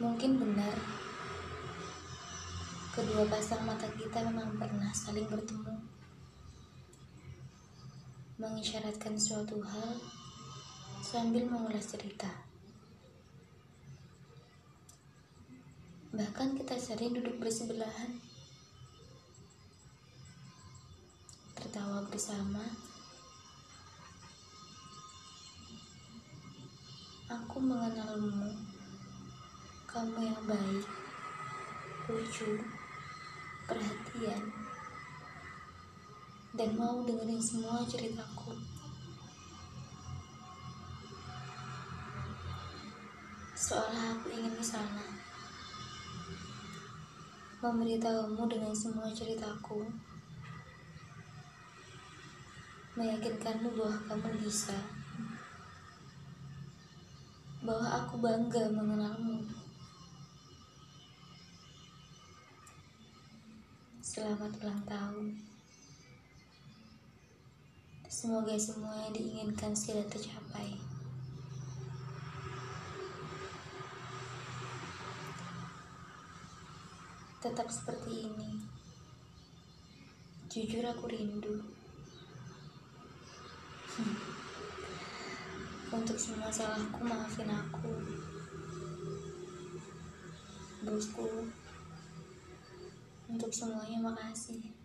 Mungkin benar, kedua pasang mata kita memang pernah saling bertemu, mengisyaratkan suatu hal sambil mengulas cerita. Bahkan kita sering duduk bersebelahan, tertawa bersama. Aku mengenalmu kamu yang baik, lucu, perhatian, dan mau dengerin semua ceritaku. Seolah aku ingin ke sana, memberitahumu dengan semua ceritaku, meyakinkanmu bahwa kamu bisa, bahwa aku bangga mengenalmu. Selamat ulang tahun. Semoga semua yang diinginkan sudah tercapai. Tetap seperti ini. Jujur aku rindu. Untuk semua salahku maafin aku. Bosku. Untuk semuanya makasih.